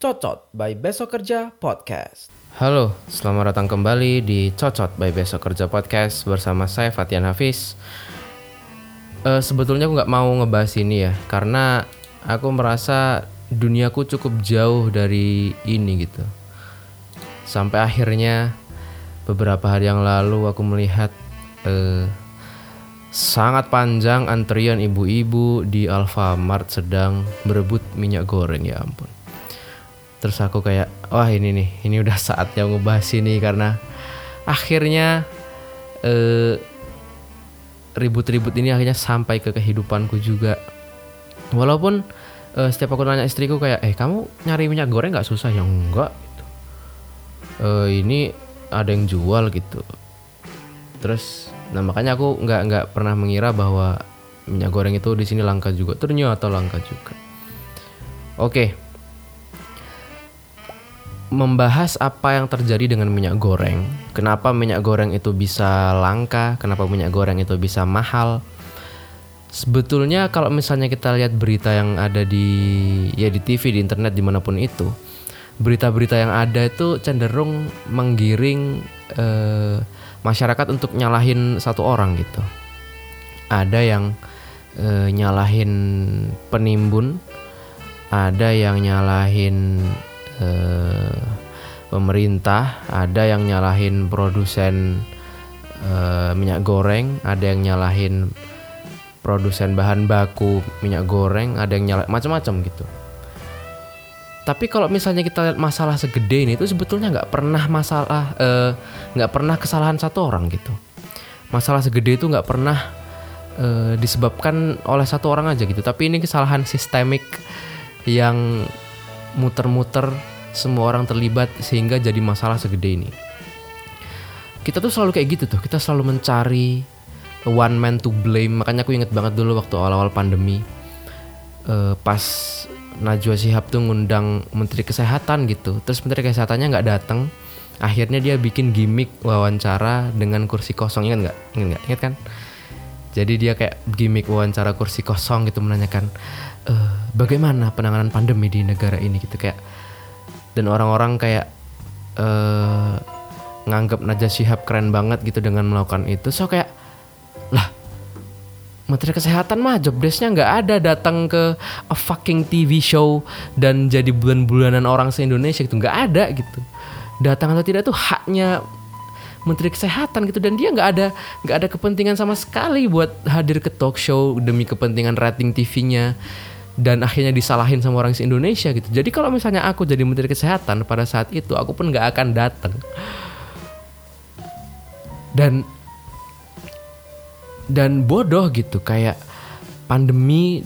Cocot by Besok Kerja Podcast. Halo, selamat datang kembali di Cocot by Besok Kerja Podcast bersama saya Fatian Hafiz. Eh, sebetulnya aku nggak mau ngebahas ini ya, karena aku merasa duniaku cukup jauh dari ini gitu. Sampai akhirnya beberapa hari yang lalu aku melihat eh, sangat panjang antrian ibu-ibu di Alfamart sedang berebut minyak goreng ya ampun. Terus aku kayak wah ini nih, ini udah saatnya ngebahas ini karena akhirnya eh, ribut-ribut ini akhirnya sampai ke kehidupanku juga. Walaupun eh, setiap aku nanya istriku kayak eh kamu nyari minyak goreng nggak susah ya enggak gitu. Eh, ini ada yang jual gitu terus nah makanya aku nggak nggak pernah mengira bahwa minyak goreng itu di sini langka juga. Ternyata langka juga. Oke. Membahas apa yang terjadi dengan minyak goreng. Kenapa minyak goreng itu bisa langka? Kenapa minyak goreng itu bisa mahal? Sebetulnya kalau misalnya kita lihat berita yang ada di ya di TV di internet di mana pun itu berita-berita yang ada itu cenderung menggiring eh, masyarakat untuk nyalahin satu orang gitu. Ada yang eh, nyalahin penimbun, ada yang nyalahin eh, pemerintah, ada yang nyalahin produsen eh, minyak goreng, ada yang nyalahin produsen bahan baku minyak goreng, ada yang nyalahin macam-macam gitu. Tapi kalau misalnya kita lihat masalah segede ini itu sebetulnya nggak pernah masalah eh, nggak pernah kesalahan satu orang gitu. Masalah segede itu nggak pernah eh, disebabkan oleh satu orang aja gitu. Tapi ini kesalahan sistemik yang muter-muter semua orang terlibat sehingga jadi masalah segede ini. Kita tuh selalu kayak gitu tuh. Kita selalu mencari one man to blame. Makanya aku inget banget dulu waktu awal-awal pandemi. Eh, pas Najwa Shihab tuh ngundang Menteri Kesehatan gitu. Terus Menteri Kesehatannya nggak datang. Akhirnya dia bikin gimmick wawancara dengan kursi kosong. Ingat nggak? Ingat nggak? Ingat kan? Jadi dia kayak gimmick wawancara kursi kosong gitu menanyakan e, bagaimana penanganan pandemi di negara ini gitu kayak dan orang-orang kayak eh nganggap Najwa Shihab keren banget gitu dengan melakukan itu. So kayak Menteri Kesehatan mah job desknya nggak ada datang ke a fucking TV show dan jadi bulan-bulanan orang se-Indonesia gitu. Nggak ada gitu. Datang atau tidak tuh haknya Menteri Kesehatan gitu. Dan dia nggak ada nggak ada kepentingan sama sekali buat hadir ke talk show demi kepentingan rating TV-nya dan akhirnya disalahin sama orang se-Indonesia gitu. Jadi kalau misalnya aku jadi Menteri Kesehatan pada saat itu aku pun nggak akan datang. Dan dan bodoh gitu kayak pandemi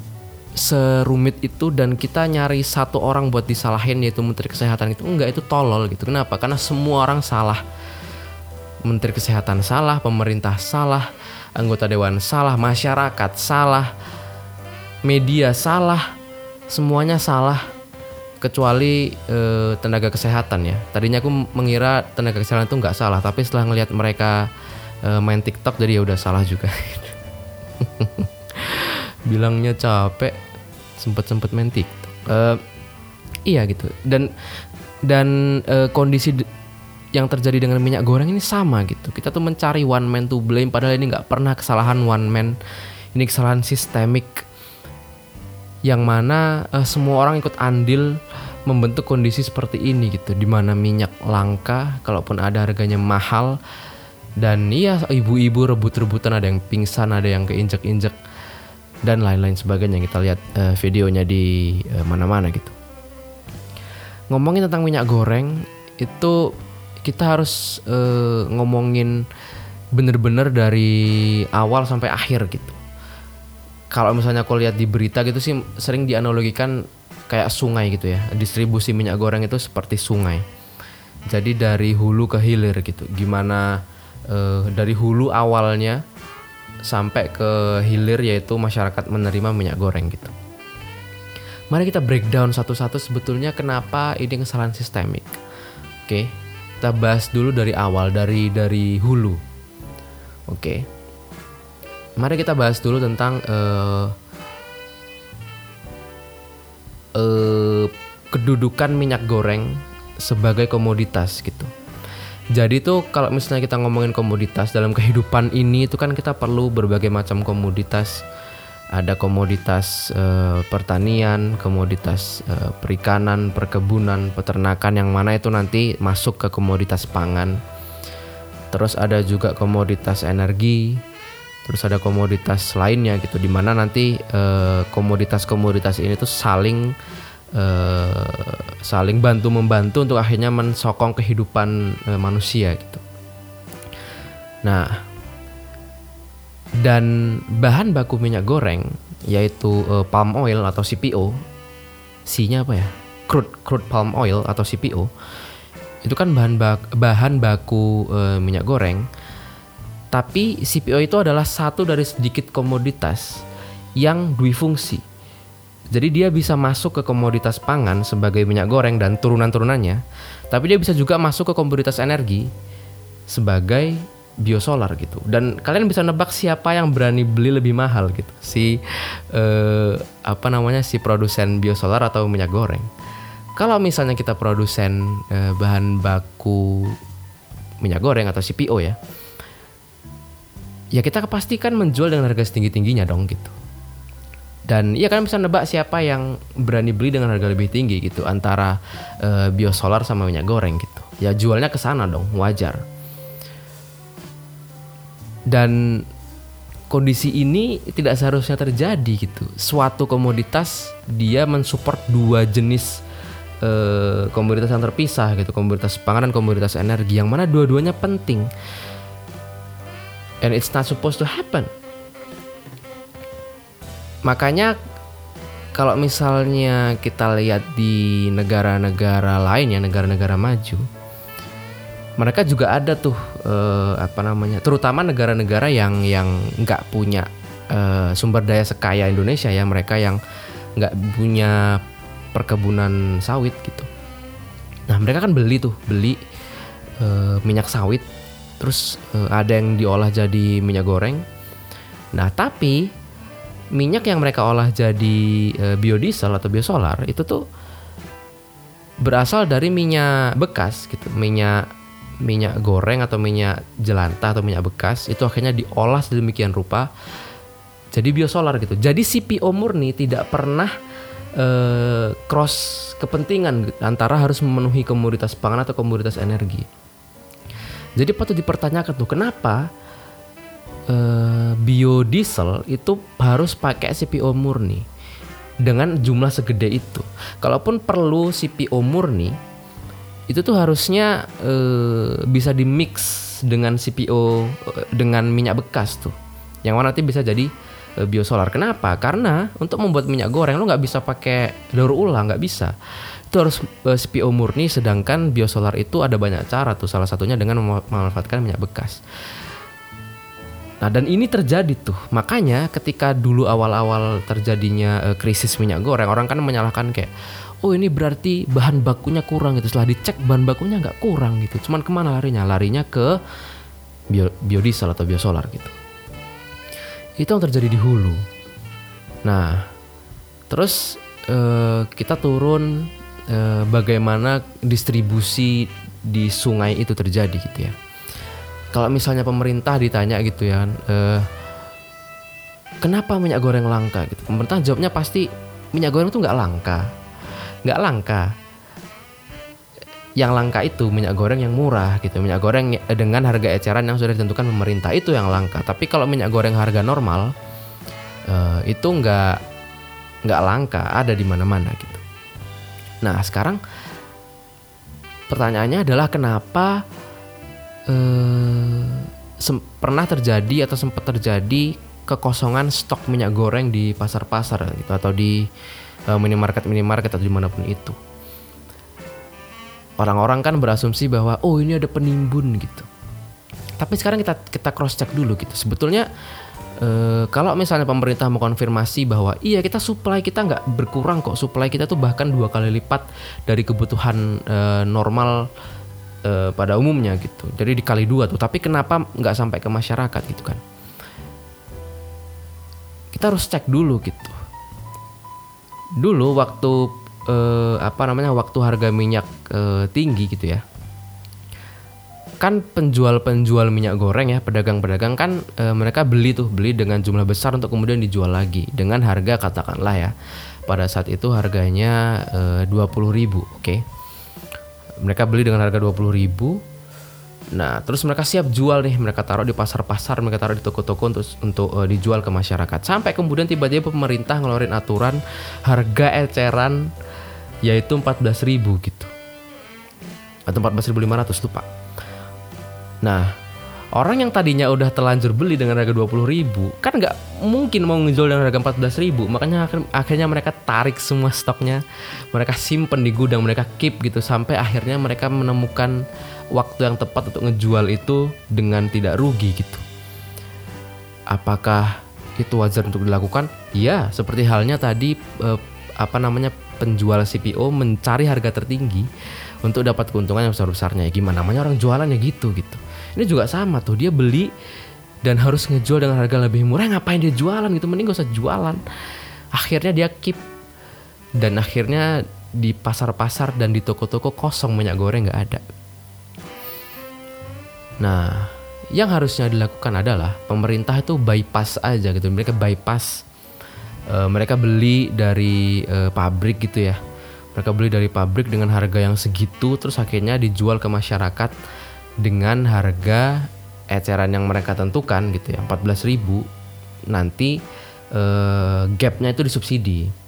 serumit itu dan kita nyari satu orang buat disalahin yaitu Menteri Kesehatan itu enggak itu tolol gitu. Kenapa? Karena semua orang salah. Menteri Kesehatan salah, pemerintah salah, anggota dewan salah, masyarakat salah, media salah, semuanya salah kecuali eh, tenaga kesehatan ya. Tadinya aku mengira tenaga kesehatan itu nggak salah, tapi setelah ngelihat mereka eh, main TikTok jadi ya udah salah juga. Bilangnya capek, sempet-sempet main TikTok. Eh, iya gitu. Dan dan eh, kondisi yang terjadi dengan minyak goreng ini sama gitu. Kita tuh mencari one man to blame padahal ini nggak pernah kesalahan one man. Ini kesalahan sistemik yang mana eh, semua orang ikut andil membentuk kondisi seperti ini gitu di mana minyak langka kalaupun ada harganya mahal dan iya ibu-ibu rebut-rebutan ada yang pingsan ada yang keinjek-injek dan lain-lain sebagainya. Kita lihat eh, videonya di eh, mana-mana gitu. Ngomongin tentang minyak goreng itu kita harus eh, ngomongin bener-bener dari awal sampai akhir gitu. Kalau misalnya aku lihat di berita gitu sih sering dianalogikan kayak sungai gitu ya. Distribusi minyak goreng itu seperti sungai. Jadi dari hulu ke hilir gitu. Gimana eh, dari hulu awalnya sampai ke hilir yaitu masyarakat menerima minyak goreng gitu mari kita breakdown satu-satu sebetulnya kenapa ini kesalahan sistemik oke kita bahas dulu dari awal dari dari hulu Oke. Mari kita bahas dulu tentang eh, eh, kedudukan minyak goreng sebagai komoditas gitu. Jadi tuh kalau misalnya kita ngomongin komoditas dalam kehidupan ini itu kan kita perlu berbagai macam komoditas. Ada komoditas eh, pertanian, komoditas eh, perikanan, perkebunan, peternakan yang mana itu nanti masuk ke komoditas pangan. Terus ada juga komoditas energi, terus ada komoditas lainnya gitu di mana nanti eh, komoditas-komoditas ini tuh saling eh, saling bantu membantu untuk akhirnya mensokong kehidupan eh, manusia gitu. Nah, dan bahan baku minyak goreng yaitu eh, palm oil atau CPO, C-nya apa ya? Crude crude palm oil atau CPO. Itu kan bahan bak- bahan baku eh, minyak goreng. Tapi CPO itu adalah satu dari sedikit komoditas yang dwifungsi. Jadi dia bisa masuk ke komoditas pangan sebagai minyak goreng dan turunan-turunannya, tapi dia bisa juga masuk ke komoditas energi sebagai biosolar gitu. Dan kalian bisa nebak siapa yang berani beli lebih mahal gitu. Si eh, apa namanya si produsen biosolar atau minyak goreng. Kalau misalnya kita produsen eh, bahan baku minyak goreng atau CPO ya, ya kita pastikan menjual dengan harga setinggi tingginya dong gitu. Dan iya kan bisa nebak siapa yang berani beli dengan harga lebih tinggi gitu antara eh, biosolar sama minyak goreng gitu. Ya jualnya ke sana dong, wajar. Dan kondisi ini tidak seharusnya terjadi gitu. Suatu komoditas dia mensupport dua jenis eh, komoditas yang terpisah gitu, komoditas pangan dan komoditas energi yang mana dua-duanya penting. And it's not supposed to happen. Makanya kalau misalnya kita lihat di negara-negara lain ya, negara-negara maju, mereka juga ada tuh eh, apa namanya, terutama negara-negara yang yang nggak punya eh, sumber daya sekaya Indonesia ya, mereka yang nggak punya perkebunan sawit gitu. Nah mereka kan beli tuh, beli eh, minyak sawit, terus eh, ada yang diolah jadi minyak goreng. Nah tapi minyak yang mereka olah jadi eh, biodiesel atau biosolar itu tuh berasal dari minyak bekas gitu, minyak minyak goreng atau minyak jelantah atau minyak bekas itu akhirnya diolah sedemikian rupa jadi biosolar gitu. Jadi CPO murni tidak pernah eh, cross kepentingan gitu, antara harus memenuhi komoditas pangan atau komoditas energi. Jadi patut dipertanyakan tuh kenapa eh, biodiesel itu harus pakai CPO murni dengan jumlah segede itu. Kalaupun perlu CPO murni, itu tuh harusnya eh, bisa di mix dengan CPO eh, dengan minyak bekas tuh, yang mana nanti bisa jadi eh, biosolar. Kenapa? Karena untuk membuat minyak goreng lo nggak bisa pakai daur ulang, nggak bisa. Itu harus eh, CPO murni, sedangkan biosolar itu ada banyak cara tuh. Salah satunya dengan mem- memanfaatkan minyak bekas. Nah dan ini terjadi tuh. Makanya ketika dulu awal-awal terjadinya eh, krisis minyak goreng orang kan menyalahkan kayak oh ini berarti bahan bakunya kurang gitu. Setelah dicek bahan bakunya nggak kurang gitu. Cuman ke mana larinya? Larinya ke bio, biodiesel atau biosolar gitu. Itu yang terjadi di hulu. Nah terus eh, kita turun eh, bagaimana distribusi di sungai itu terjadi gitu ya kalau misalnya pemerintah ditanya gitu ya eh, kenapa minyak goreng langka gitu? Pemerintah jawabnya pasti minyak goreng itu nggak langka. Nggak langka. Yang langka itu minyak goreng yang murah gitu. Minyak goreng dengan harga eceran yang sudah ditentukan pemerintah itu yang langka. Tapi kalau minyak goreng harga normal eh, itu nggak nggak langka ada di mana-mana gitu. Nah sekarang pertanyaannya adalah kenapa eh, pernah terjadi atau sempat terjadi kekosongan stok minyak goreng di pasar-pasar gitu atau di eh, minimarket minimarket atau di mana pun itu. Orang-orang kan berasumsi bahwa oh ini ada penimbun gitu. Tapi sekarang kita kita cross check dulu gitu. Sebetulnya eh, kalau misalnya pemerintah mau konfirmasi bahwa iya kita supply kita nggak berkurang kok supply kita tuh bahkan dua kali lipat dari kebutuhan eh, normal eh, pada umumnya gitu. Jadi dikali dua tuh. Tapi kenapa nggak sampai ke masyarakat gitu kan? Kita harus cek dulu gitu. Dulu waktu eh, apa namanya waktu harga minyak eh, tinggi gitu ya. Kan penjual-penjual minyak goreng ya, pedagang-pedagang kan eh, mereka beli tuh, beli dengan jumlah besar untuk kemudian dijual lagi dengan harga katakanlah ya. Pada saat itu harganya eh, 20.000, oke. Mereka beli dengan harga 20.000 Nah, terus mereka siap jual nih, mereka taruh di pasar-pasar, mereka taruh di toko-toko untuk untuk eh, dijual ke masyarakat. Sampai kemudian tiba-tiba pemerintah ngeluarin aturan harga eceran yaitu 14.000 gitu. Atau 14.500 lupa. Nah, orang yang tadinya udah telanjur beli dengan harga 20.000 kan nggak mungkin mau ngejual dengan harga 14.000. Makanya akhir- akhirnya mereka tarik semua stoknya, mereka simpen di gudang, mereka keep gitu sampai akhirnya mereka menemukan waktu yang tepat untuk ngejual itu dengan tidak rugi gitu. Apakah itu wajar untuk dilakukan? Iya, seperti halnya tadi eh, apa namanya penjual CPO mencari harga tertinggi untuk dapat keuntungan yang besar-besarnya. Ya, gimana namanya orang jualan ya gitu gitu. Ini juga sama tuh, dia beli dan harus ngejual dengan harga lebih murah. Ngapain dia jualan gitu? Mending gak usah jualan. Akhirnya dia keep dan akhirnya di pasar-pasar dan di toko-toko kosong minyak goreng nggak ada. Nah, yang harusnya dilakukan adalah pemerintah itu bypass aja gitu. Mereka bypass, eh, mereka beli dari eh, pabrik gitu ya. Mereka beli dari pabrik dengan harga yang segitu, terus akhirnya dijual ke masyarakat dengan harga eceran yang mereka tentukan gitu ya, 14.000 Nanti eh, gapnya itu disubsidi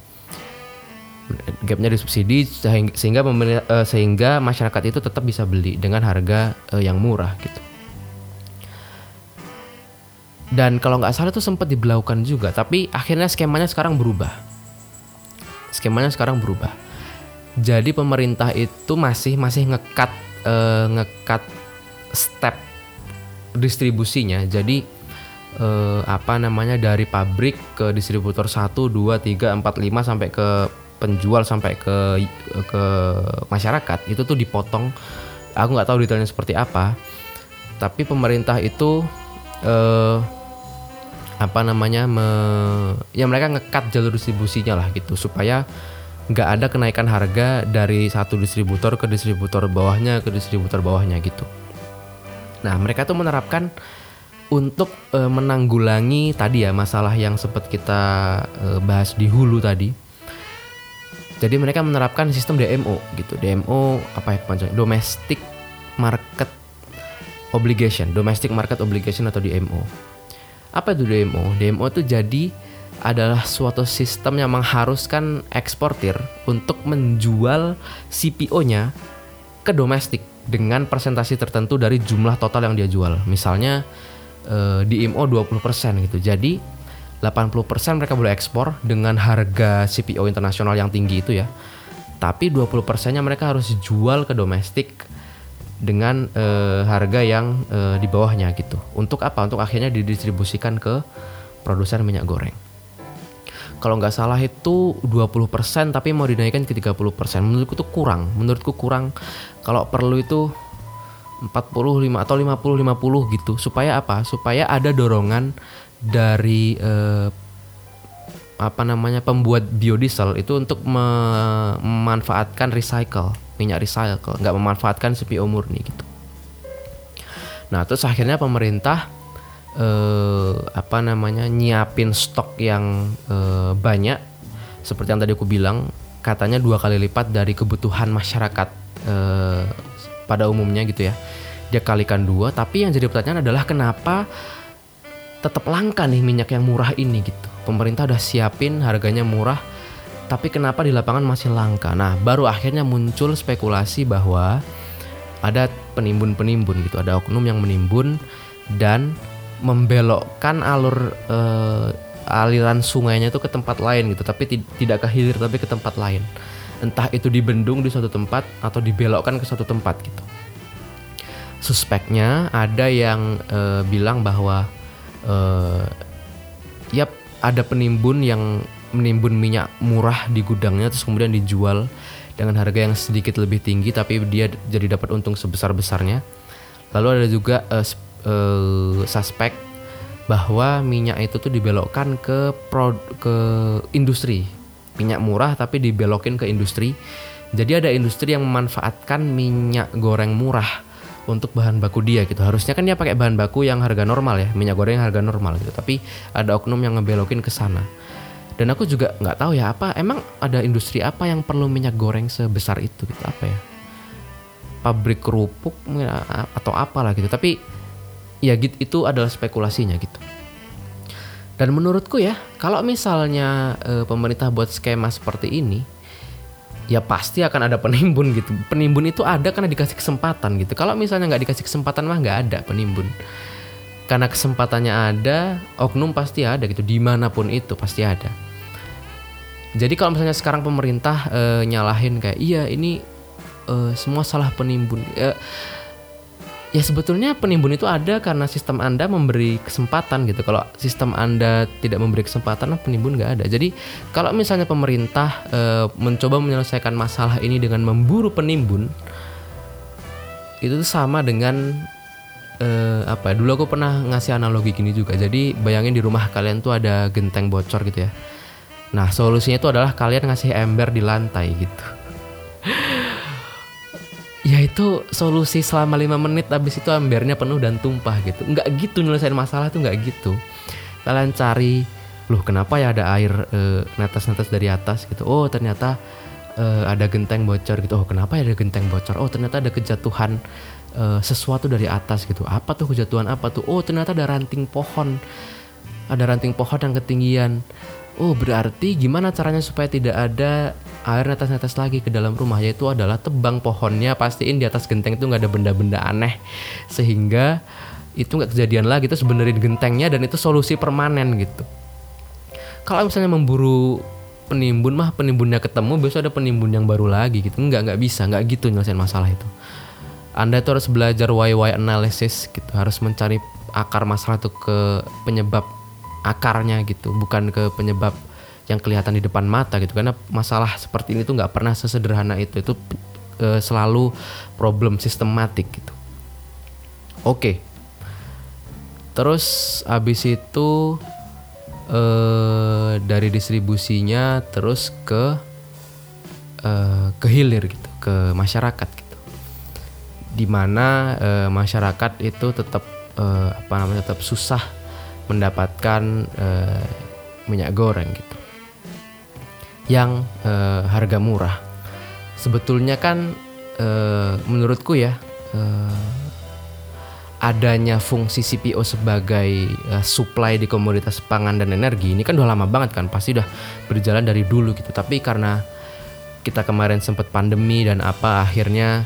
gapnya disubsidi sehingga eh, sehingga masyarakat itu tetap bisa beli dengan harga eh, yang murah gitu. Dan kalau nggak salah itu sempat diberlakukan juga, tapi akhirnya skemanya sekarang berubah. Skemanya sekarang berubah. Jadi pemerintah itu masih masih ngekat eh, ngekat step distribusinya. Jadi eh, apa namanya dari pabrik ke distributor 1 2 3 4 5 sampai ke penjual sampai ke ke masyarakat itu tuh dipotong. Aku nggak tahu detailnya seperti apa. Tapi pemerintah itu eh apa namanya me- ya mereka ngekat jalur distribusinya lah gitu supaya nggak ada kenaikan harga dari satu distributor ke distributor bawahnya ke distributor bawahnya gitu. Nah mereka tuh menerapkan untuk eh, menanggulangi tadi ya masalah yang sempat kita eh, bahas di hulu tadi. Jadi mereka menerapkan sistem DMO gitu. DMO apa ya panjangnya? Domestic Market Obligation, Domestic Market Obligation atau DMO. Apa itu DMO? DMO itu jadi adalah suatu sistem yang mengharuskan eksportir untuk menjual CPO-nya ke domestik dengan presentasi tertentu dari jumlah total yang dia jual. Misalnya eh, DMO 20% gitu. Jadi 80% mereka boleh ekspor dengan harga CPO internasional yang tinggi itu ya. Tapi 20%-nya mereka harus jual ke domestik dengan eh, harga yang eh, di bawahnya gitu. Untuk apa? Untuk akhirnya didistribusikan ke produsen minyak goreng. Kalau nggak salah itu 20% tapi mau dinaikkan ke 30%. Menurutku itu kurang. Menurutku kurang. Kalau perlu itu 45 atau 50 50 gitu. Supaya apa? Supaya ada dorongan dari eh, apa namanya pembuat biodiesel itu untuk me- memanfaatkan recycle minyak recycle nggak memanfaatkan CPO murni gitu nah terus akhirnya pemerintah eh, apa namanya nyiapin stok yang eh, banyak seperti yang tadi aku bilang katanya dua kali lipat dari kebutuhan masyarakat eh, pada umumnya gitu ya dia kalikan dua tapi yang jadi pertanyaan adalah kenapa tetap langka nih minyak yang murah ini gitu. Pemerintah udah siapin harganya murah, tapi kenapa di lapangan masih langka? Nah, baru akhirnya muncul spekulasi bahwa ada penimbun-penimbun gitu, ada oknum yang menimbun dan membelokkan alur eh, aliran sungainya itu ke tempat lain gitu, tapi ti- tidak ke hilir tapi ke tempat lain. Entah itu dibendung di suatu tempat atau dibelokkan ke suatu tempat gitu. Suspeknya ada yang eh, bilang bahwa eh yap ada penimbun yang menimbun minyak murah di gudangnya terus kemudian dijual dengan harga yang sedikit lebih tinggi tapi dia jadi dapat untung sebesar besarnya lalu ada juga uh, uh, suspek bahwa minyak itu tuh dibelokkan ke pro, ke industri. Minyak murah tapi dibelokin ke industri. Jadi ada industri yang memanfaatkan minyak goreng murah untuk bahan baku dia gitu. Harusnya kan dia pakai bahan baku yang harga normal ya minyak goreng yang harga normal gitu. Tapi ada oknum yang ngebelokin ke sana. Dan aku juga nggak tahu ya apa emang ada industri apa yang perlu minyak goreng sebesar itu gitu? Apa ya? Pabrik kerupuk atau apalah gitu. Tapi ya gitu itu adalah spekulasinya gitu. Dan menurutku ya kalau misalnya e, pemerintah buat skema seperti ini ya pasti akan ada penimbun gitu. Penimbun itu ada karena dikasih kesempatan gitu. Kalau misalnya nggak dikasih kesempatan mah nggak ada penimbun. Karena kesempatannya ada oknum pasti ada gitu. Di mana pun itu pasti ada. Jadi kalau misalnya sekarang pemerintah uh, nyalahin kayak iya ini uh, semua salah penimbun. Uh, ya sebetulnya penimbun itu ada karena sistem Anda memberi kesempatan gitu. Kalau sistem Anda tidak memberi kesempatan, penimbun nggak ada. Jadi kalau misalnya pemerintah uh, mencoba menyelesaikan masalah ini dengan memburu penimbun, itu sama dengan uh, apa? Dulu aku pernah ngasih analogi gini juga. Jadi bayangin di rumah kalian tuh ada genteng bocor gitu ya Nah, solusinya itu adalah kalian ngasih ember di lantai gitu. Ya itu solusi selama 5 menit habis itu embernya penuh dan tumpah gitu. Nggak gitu nyelesain masalah tuh nggak gitu. Kalian cari, loh kenapa ya ada air uh, netes-netes dari atas gitu. Oh, ternyata uh, ada genteng bocor gitu. Oh, kenapa ya ada genteng bocor? Oh, ternyata ada kejatuhan uh, sesuatu dari atas gitu. Apa tuh kejatuhan apa tuh? Oh, ternyata ada ranting pohon. Ada ranting pohon yang ketinggian Oh berarti gimana caranya supaya tidak ada air netes-netes lagi ke dalam rumah yaitu adalah tebang pohonnya pastiin di atas genteng itu nggak ada benda-benda aneh sehingga itu nggak kejadian lagi itu sebenarnya gentengnya dan itu solusi permanen gitu. Kalau misalnya memburu penimbun mah penimbunnya ketemu besok ada penimbun yang baru lagi gitu nggak nggak bisa nggak gitu nyelesain masalah itu. Anda itu harus belajar why why analysis gitu harus mencari akar masalah itu ke penyebab akarnya gitu bukan ke penyebab yang kelihatan di depan mata gitu. Karena masalah seperti ini tuh nggak pernah sesederhana itu. Itu e, selalu problem sistematik gitu. Oke. Terus abis itu e, dari distribusinya terus ke e, ke hilir gitu ke masyarakat gitu. Di mana e, masyarakat itu tetap e, apa namanya tetap susah mendapatkan uh, minyak goreng gitu. Yang uh, harga murah. Sebetulnya kan uh, menurutku ya uh, adanya fungsi CPO sebagai uh, supply di komoditas pangan dan energi ini kan udah lama banget kan pasti udah berjalan dari dulu gitu. Tapi karena kita kemarin sempat pandemi dan apa akhirnya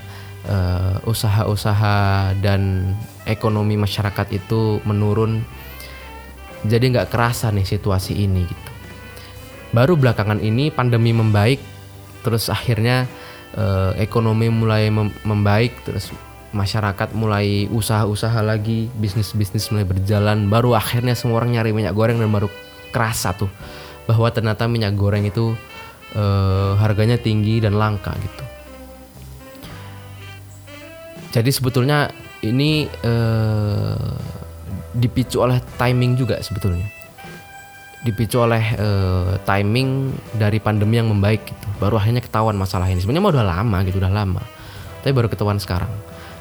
usaha-usaha dan ekonomi masyarakat itu menurun jadi nggak kerasa nih situasi ini gitu. Baru belakangan ini pandemi membaik, terus akhirnya eh, ekonomi mulai mem membaik, terus masyarakat mulai usaha-usaha lagi, bisnis-bisnis mulai berjalan. Baru akhirnya semua orang nyari minyak goreng dan baru kerasa tuh bahwa ternyata minyak goreng itu eh, harganya tinggi dan langka gitu. Jadi sebetulnya ini eh, dipicu oleh timing juga sebetulnya. Dipicu oleh uh, timing dari pandemi yang membaik gitu. Baru akhirnya ketahuan masalah ini. Sebenarnya udah lama gitu udah lama. Tapi baru ketahuan sekarang.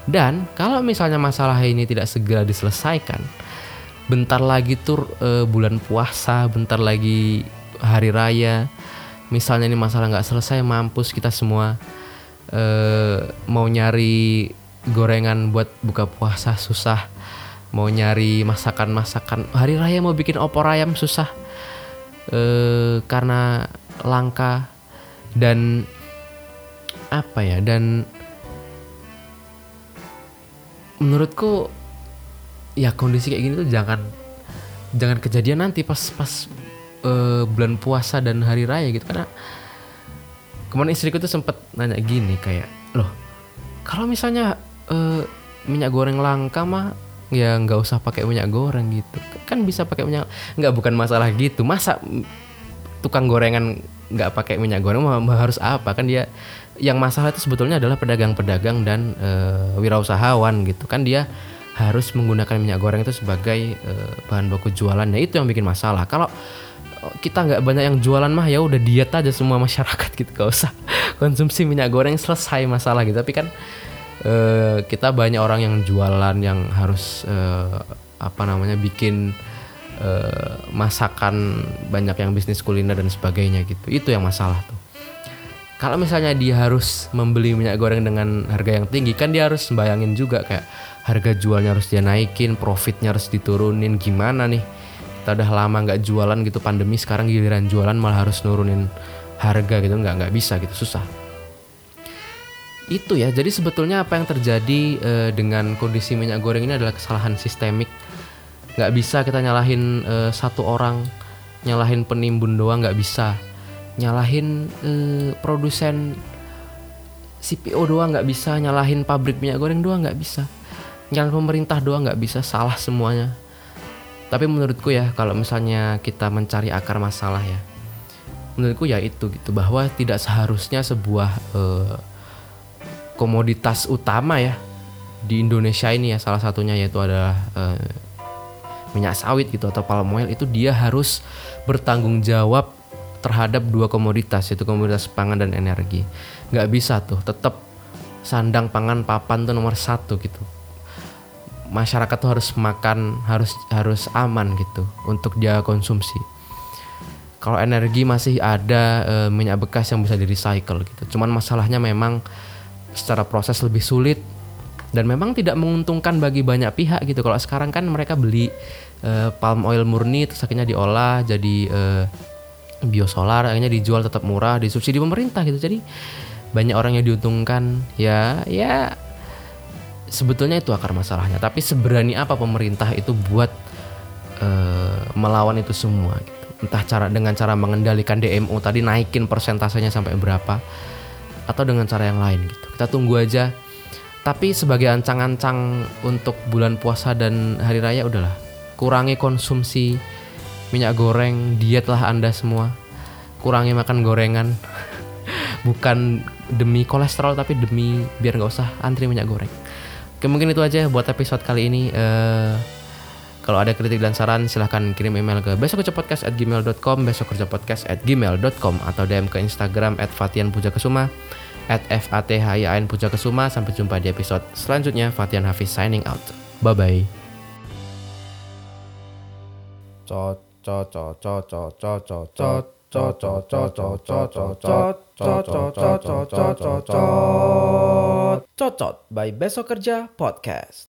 Dan kalau misalnya masalah ini tidak segera diselesaikan bentar lagi tuh uh, bulan puasa bentar lagi hari raya misalnya ini masalah nggak selesai mampus kita semua uh, mau nyari gorengan buat buka puasa susah mau nyari masakan-masakan. Hari raya mau bikin opor ayam susah. Eh karena langka. Dan apa ya dan menurutku ya kondisi kayak gini tuh jangan jangan kejadian nanti pas pas uh, bulan puasa dan hari raya gitu. Karena kemarin istriku tuh sempet nanya gini kayak loh kalau misalnya uh, minyak goreng langka mah ya nggak usah pakai minyak goreng gitu. Kan bisa pakai minyak nggak bukan masalah gitu. Masa tukang gorengan nggak pakai minyak goreng harus apa? Kan dia yang masalah itu sebetulnya adalah pedagang-pedagang dan eh, wirausahawan gitu. Kan dia harus menggunakan minyak goreng itu sebagai eh, bahan baku jualannya itu yang bikin masalah. Kalau kita nggak banyak yang jualan mah ya udah diet aja semua masyarakat gitu. Gak usah konsumsi minyak goreng selesai masalah gitu. Tapi kan eh, kita banyak orang yang jualan yang harus eh, apa namanya bikin eh, masakan banyak yang bisnis kuliner dan sebagainya gitu. Itu yang masalah tuh. Kalau misalnya dia harus membeli minyak goreng dengan harga yang tinggi kan dia harus bayangin juga kayak harga jualnya harus dia naikin profitnya harus diturunin gimana nih? Kita udah lama nggak jualan gitu pandemi sekarang giliran jualan malah harus nurunin harga gitu. Nggak nggak bisa gitu susah itu ya. Jadi sebetulnya apa yang terjadi eh, dengan kondisi minyak goreng ini adalah kesalahan sistemik. Nggak bisa kita nyalahin eh, satu orang nyalahin penimbun doang nggak bisa. Nyalahin eh, produsen CPO doang nggak bisa nyalahin pabrik minyak goreng doang nggak bisa. Nyalahin pemerintah doang nggak bisa salah semuanya. Tapi menurutku ya kalau misalnya kita mencari akar masalah ya menurutku ya itu gitu bahwa tidak seharusnya sebuah eh, komoditas utama ya di Indonesia ini ya salah satunya yaitu adalah eh, minyak sawit gitu atau palm oil itu dia harus bertanggung jawab terhadap dua komoditas yaitu komoditas pangan dan energi. Nggak bisa tuh tetap sandang pangan papan tuh nomor satu gitu. Masyarakat tuh harus makan harus harus aman gitu untuk dia konsumsi. Kalau energi masih ada eh, minyak bekas yang bisa di recycle gitu. Cuman masalahnya memang secara proses lebih sulit dan memang tidak menguntungkan bagi banyak pihak gitu. Kalau sekarang kan mereka beli eh, palm oil murni terus akhirnya diolah jadi eh, biosolar akhirnya dijual tetap murah disubsidi pemerintah gitu. Jadi banyak orang yang diuntungkan. Ya ya sebetulnya itu akar masalahnya. Tapi seberani apa pemerintah itu buat eh, melawan itu semua gitu? Entah cara dengan cara mengendalikan DMO tadi naikin persentasenya sampai berapa atau dengan cara yang lain gitu kita tunggu aja. Tapi sebagai ancang-ancang untuk bulan puasa dan hari raya udahlah. Kurangi konsumsi minyak goreng dietlah anda semua. Kurangi makan gorengan. Bukan demi kolesterol tapi demi biar nggak usah antri minyak goreng. Oke mungkin itu aja buat episode kali ini. Eh, kalau ada kritik dan saran silahkan kirim email ke besokkerjapodcast@gmail.com besokkerjapodcast@gmail.com atau DM ke Instagram @fatianpujakesuma at f a t at FATHIAN Puja Kesuma. Sampai jumpa di episode selanjutnya. Fatian Hafiz signing out. Bye-bye. Cocot by Besok Kerja Podcast